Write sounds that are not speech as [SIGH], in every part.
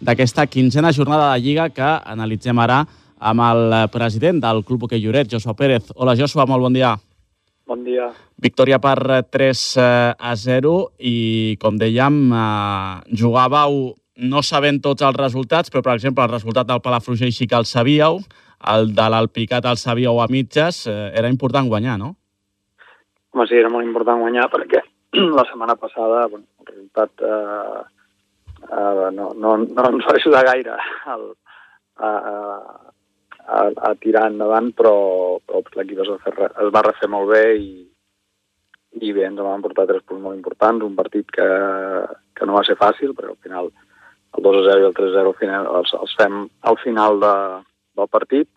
d'aquesta quinzena jornada de Lliga que analitzem ara amb el president del Club Hoquei Lloret, Joshua Pérez. Hola, Joshua, molt bon dia. Bon dia. Victòria per 3 a 0 i, com dèiem, eh, jugàveu no sabent tots els resultats, però, per exemple, el resultat del Palafrugell sí que el sabíeu, el de l'Alpicat el sabíeu a mitges, eh, era important guanyar, no? Home, sí, era molt important guanyar perquè [CLEARS THROAT] la setmana passada bueno, el resultat eh, eh, no, no, no ens va ajudar gaire al, a, a, a tirar endavant, però, però l'equip es, es va refer molt bé i, i bé, ens van portar tres punts molt importants, un partit que, que no va ser fàcil, perquè al final el 2-0 i el 3-0 final, els, els fem al final de, del partit,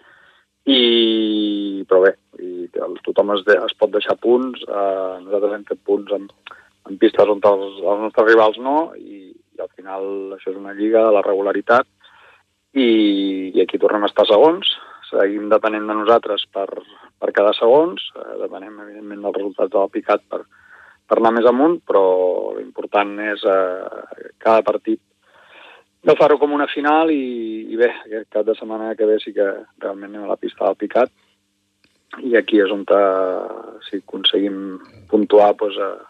i, però bé, i tothom es, de, es pot deixar punts, eh, nosaltres hem fet punts en, en pistes on els, els nostres rivals no, i, al final això és una lliga de la regularitat, i, i aquí tornem a estar segons, seguim depenent de nosaltres per, per cada segons, eh, depenem evidentment dels resultats del picat per, per anar més amunt, però l'important és eh, cada partit de fer-ho com una final i, i bé, aquest cap de setmana que ve sí que realment anem a la pista del picat. I aquí és on eh, si aconseguim puntuar doncs, eh,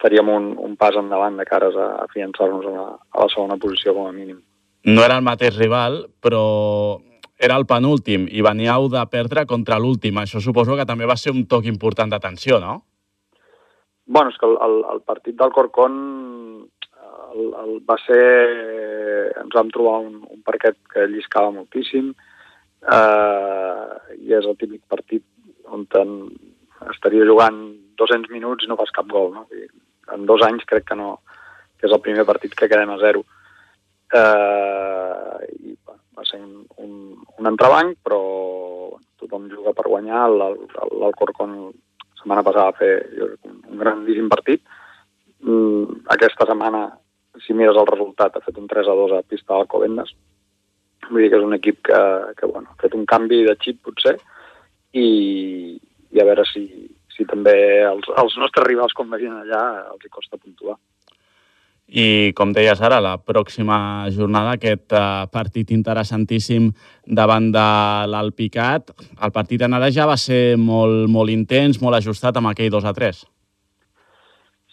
faríem un, un pas endavant de cares a, a fiançar-nos a, la, a la segona posició com a mínim no era el mateix rival, però era el penúltim i veníeu de perdre contra l'últim. Això suposo que també va ser un toc important d'atenció, no? Bueno, és que el, el, el partit del Corcón el, el va ser... Ens vam trobar un, un parquet que lliscava moltíssim eh, i és el típic partit on estaria jugant 200 minuts i no fas cap gol, no? I en dos anys crec que no, que és el primer partit que quedem a zero eh, i bueno, va ser un, un, un entrebanc, però tothom juga per guanyar. L'Alcorcón la setmana passada va fer jo, un, un grandíssim partit. Mm, aquesta setmana, si mires el resultat, ha fet un 3 a 2 a pista d'Alcobendas. Vull dir que és un equip que, que bueno, ha fet un canvi de xip, potser, i, i a veure si, si també els, els nostres rivals, com vegin allà, els hi costa puntuar. I, com deies ara, la pròxima jornada, aquest uh, partit interessantíssim davant de l'Alpicat. El partit d'anada ja va ser molt, molt intens, molt ajustat amb aquell 2 a 3.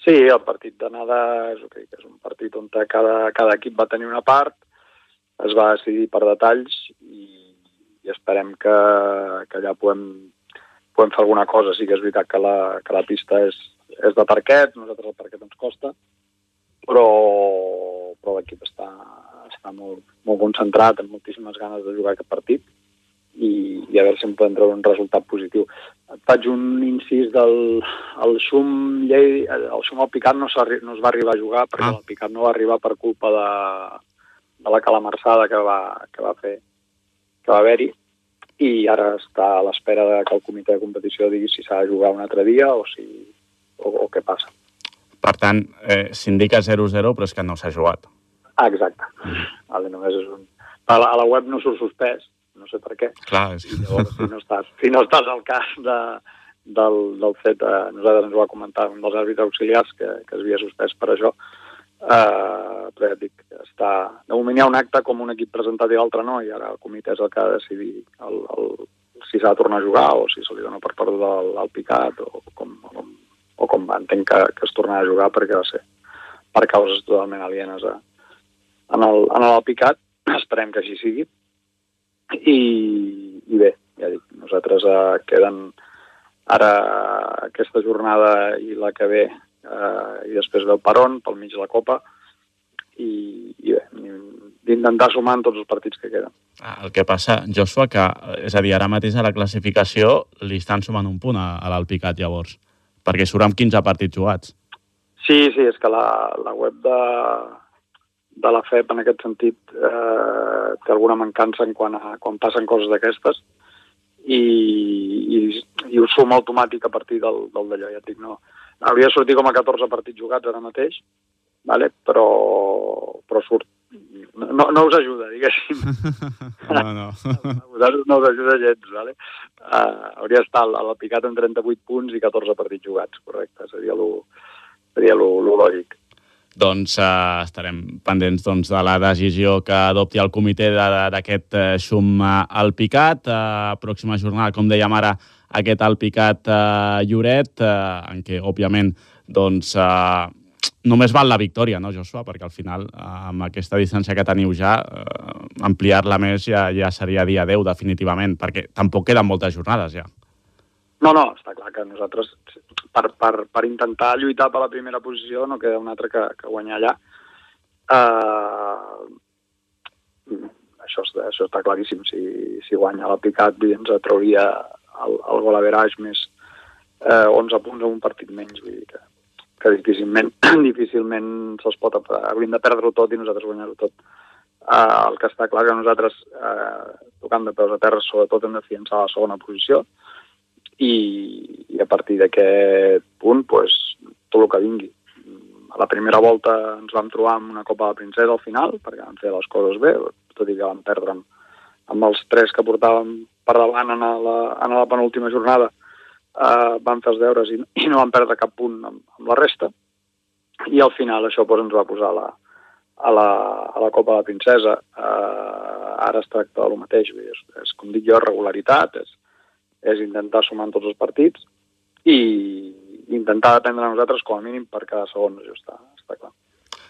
Sí, el partit d'anada és, okay, és un partit on cada, cada equip va tenir una part, es va decidir per detalls i, i esperem que, que allà podem, podem fer alguna cosa. Sí que és veritat que la, que la pista és, és de parquet, nosaltres el parquet ens costa, però, però l'equip està, està molt, molt concentrat, amb moltíssimes ganes de jugar aquest partit i, i a veure si en podem treure un resultat positiu. Et faig un incís del el Xum Llei, el Xum al Picat no, no es va arribar a jugar perquè ah. el Picat no va arribar per culpa de, de la calamarsada que va, que va fer que va haver-hi i ara està a l'espera de que el comitè de competició digui si s'ha de jugar un altre dia o, si, o, o què passa. Per tant, eh, s'indica 0-0, però és que no s'ha jugat. Ah, exacte. Mm. Vale, només és un... A la, a la web no surt suspès, no sé per què. Clar, és... I llavors, si no estàs, si no estàs al cas de, del, del fet, eh, nosaltres ens ho va comentar un dels àrbitres auxiliars que, que es havia suspès per això, eh, però ja dic, està... De moment hi ha un acte com un equip presentat i l'altre no, i ara el comitè és el que ha de decidir el, el, si s'ha de tornar a jugar o si se li dona per perdut el, el picat o com, com o com entenc que, que es tornarà a jugar perquè va ser per causes totalment alienes a, en, el, en el picat. [CLEARS THROAT] Esperem que així sigui. I, i bé, ja dic, nosaltres eh, queden ara aquesta jornada i la que ve eh, i després ve el peron pel mig de la Copa i, i bé, d'intentar sumar en tots els partits que queden. Ah, el que passa, Joshua, que és a dir, ara mateix a la classificació li estan sumant un punt a, a l'Alpicat llavors perquè surt amb 15 partits jugats. Sí, sí, és que la, la web de, de la FEP en aquest sentit eh, té alguna mancança en quan, a, quan passen coses d'aquestes i, i, i ho suma automàtic a partir del, del d'allò, ja dic, no. Hauria de sortir com a 14 partits jugats ara mateix, vale? però, però surt no, no us ajuda, diguéssim. [LAUGHS] no, no. [LAUGHS] vosaltres no us ajuda gens, vale? Uh, hauria d'estar a la picat amb 38 punts i 14 partits jugats, correcte, seria lo, seria lo, lo lògic. doncs eh, estarem pendents doncs, de la decisió que adopti el comitè d'aquest eh, xum eh, al Picat. Eh, pròxima jornada, com dèiem ara, aquest al Picat eh, Lloret, eh, en què, òbviament, doncs, eh, només val la victòria, no, Joshua? Perquè al final, eh, amb aquesta distància que teniu ja, eh, ampliar-la més ja, ja seria dia 10, definitivament, perquè tampoc queden moltes jornades ja. No, no, està clar que nosaltres, per, per, per intentar lluitar per la primera posició, no queda un altre que, que guanyar allà. Uh, això, això està claríssim. Si, si guanya la Picat, ens trauria el, el gol average més eh, 11 punts en un partit menys. Vull dir que, que difícilment, [CLEARS THROAT] difícilment se'ls pot... Hauríem de perdre-ho tot i nosaltres guanyar-ho tot. Uh, el que està clar que nosaltres, uh, tocant de peus a terra, sobretot hem de fiançar la segona posició, i, i a partir d'aquest punt, pues, tot el que vingui. A la primera volta ens vam trobar amb una Copa de Princesa al final, perquè vam fer les coses bé, tot i que vam perdre amb, amb els tres que portàvem per davant en la, en la penúltima jornada, eh, vam fer els deures i, i no vam perdre cap punt amb, amb la resta, i al final això pues, ens va posar la, a, la, a la Copa de la Princesa. Eh, ara es tracta del mateix, és, és, com dic jo, regularitat, és, és intentar sumar en tots els partits i intentar dependre de nosaltres com a mínim per cada segon, això està, està clar.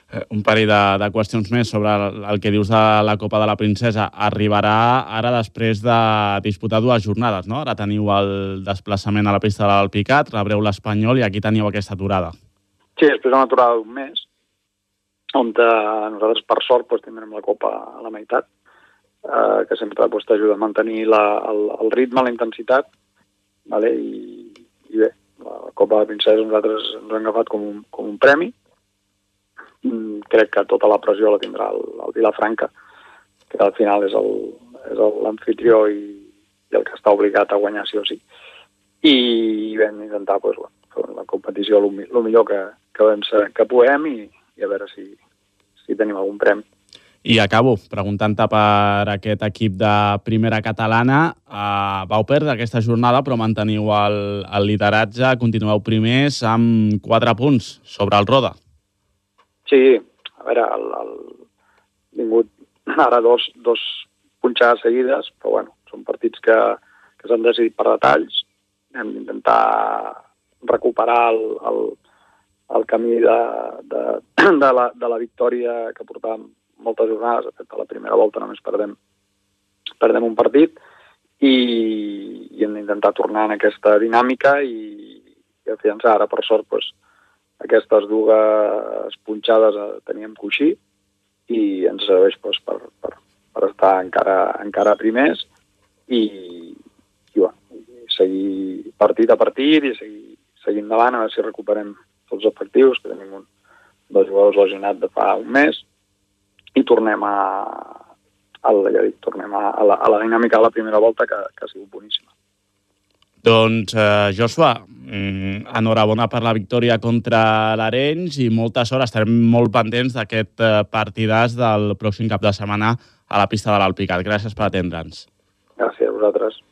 Eh, un parell de, de qüestions més sobre el, el que dius de la Copa de la Princesa. Arribarà ara després de disputar dues jornades, no? Ara teniu el desplaçament a la pista de l'Alpicat, rebreu l'Espanyol i aquí teniu aquesta aturada. Sí, després d'una aturada d'un mes, on eh, nosaltres, per sort, doncs, tindrem la Copa a la meitat, eh, que sempre pues, t'ajuda a mantenir la, el, el ritme, la intensitat, vale? I, i bé, la Copa de Princesa nosaltres ens hem agafat com un, com un premi. Mm, crec que tota la pressió la tindrà el, el Vilafranca, que al final és l'anfitrió i, i el que està obligat a guanyar sí o sí. I vam intentar pues, bueno, fer la competició el, millor que, que, vam ser, que puguem i, i a veure si, si tenim algun premi. I acabo preguntant-te per aquest equip de primera catalana. Uh, vau perdre aquesta jornada, però manteniu el, el lideratge, continueu primers amb 4 punts sobre el Roda. Sí, a veure, el, el... vingut ara dos, dos punxades seguides, però bueno, són partits que, que s'han decidit per detalls. Hem d'intentar recuperar el, el, el camí de, de, [CLEARS THROAT] de, la, de la victòria que portàvem moltes jornades, de fet, a la primera volta només perdem, perdem un partit i, i hem d'intentar tornar en aquesta dinàmica i, i afiançar. Ara, per sort, doncs, aquestes dues punxades teníem coixí i ens serveix doncs, per, per, per estar encara, encara primers i, i, bueno, i seguir partit a partit i seguir, seguir endavant, a veure si recuperem tots els efectius, que tenim un, dos jugadors lesionats de fa un mes, i tornem a, a, ja dic, tornem a, a, la, a la dinàmica de la primera volta que, que ha sigut boníssima. Doncs, eh, Joshua, mm, enhorabona per la victòria contra l'Arenys i moltes hores estarem molt pendents d'aquest eh, partidàs del pròxim cap de setmana a la pista de l'Alpicat. Gràcies per atendre'ns. Gràcies a vosaltres.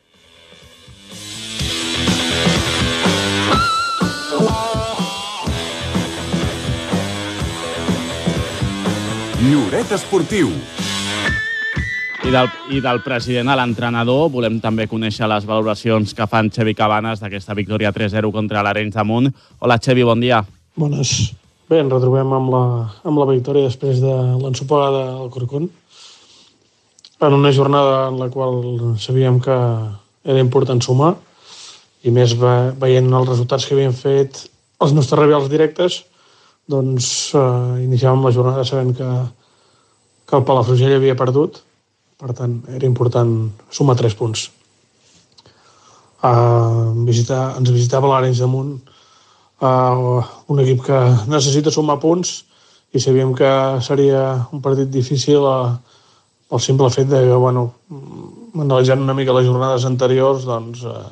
Lloret Esportiu. I del, I del president a l'entrenador volem també conèixer les valoracions que fan Xevi Cabanes d'aquesta victòria 3-0 contra l'Arenys de Munt. Hola, Xevi, bon dia. Bones. Bé, ens retrobem amb la, amb la victòria després de l'ensopegada al Corcón. En una jornada en la qual sabíem que era important sumar, i més veient els resultats que havien fet els nostres rivals directes, doncs eh, iniciàvem la jornada sabent que, que el Palafrugell havia perdut, per tant, era important sumar tres punts. Uh, visitar, ens visitava l'Arenys de Munt, uh, un equip que necessita sumar punts i sabíem que seria un partit difícil uh, pel simple fet de que, bueno, analitzant una mica les jornades anteriors, doncs, uh,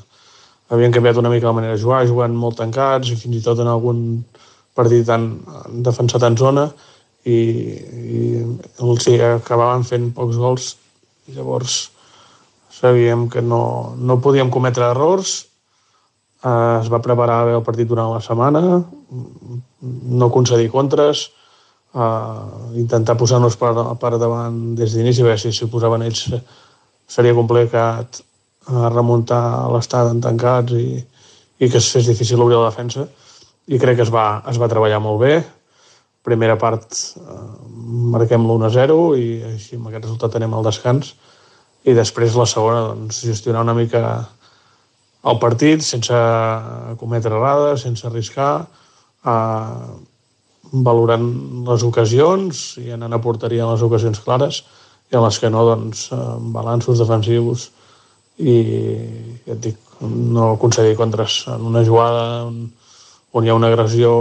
havien canviat una mica la manera de jugar, jugant molt tancats i fins i tot en algun partit tan defensat en zona i, i els acabaven fent pocs gols i llavors sabíem que no, no podíem cometre errors. Eh, es va preparar bé el partit durant la setmana no concedir contres uh, intentar posar-nos per, per davant des d'inici, veure si s'hi posaven ells seria complicat uh, remuntar l'estat en tancats i, i que es fes difícil obrir la defensa. I crec que es va, es va treballar molt bé primera part eh, marquem l'1-0 i així amb aquest resultat anem al descans. I després la segona doncs, gestionar una mica el partit sense cometre errades, sense arriscar, eh, valorant les ocasions i anant a porteria en les ocasions clares i en les que no, doncs, balanços defensius i ja et dic, no aconseguir contres en una jugada on, on hi ha una agressió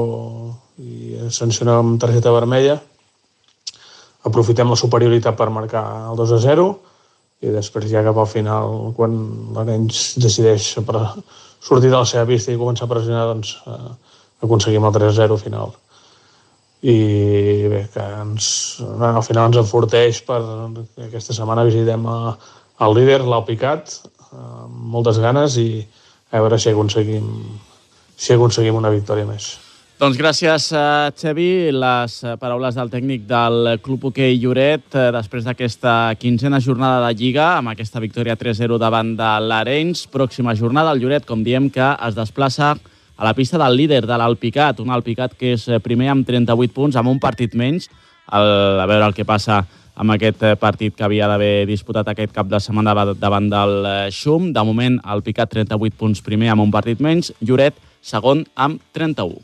i sancionar amb targeta vermella. Aprofitem la superioritat per marcar el 2 a 0 i després ja cap al final quan l'Arenys decideix sortir de la seva pista i començar a pressionar doncs eh, aconseguim el 3 a 0 final. I bé, que ens, al final ens enforteix per aquesta setmana visitem a, el líder, l'Alt Picat amb moltes ganes i a veure si aconseguim si aconseguim una victòria més. Doncs gràcies, uh, Xevi. Les uh, paraules del tècnic del Club Hoquei Lloret uh, després d'aquesta quinzena jornada de Lliga, amb aquesta victòria 3-0 davant de l'Arenys. Pròxima jornada, el Lloret, com diem, que es desplaça a la pista del líder de l'Alpicat, un Alpicat que és primer amb 38 punts, amb un partit menys. El, a veure el que passa amb aquest partit que havia d'haver disputat aquest cap de setmana davant del Xum. De moment, el Picat 38 punts primer amb un partit menys, Lloret segon amb 31.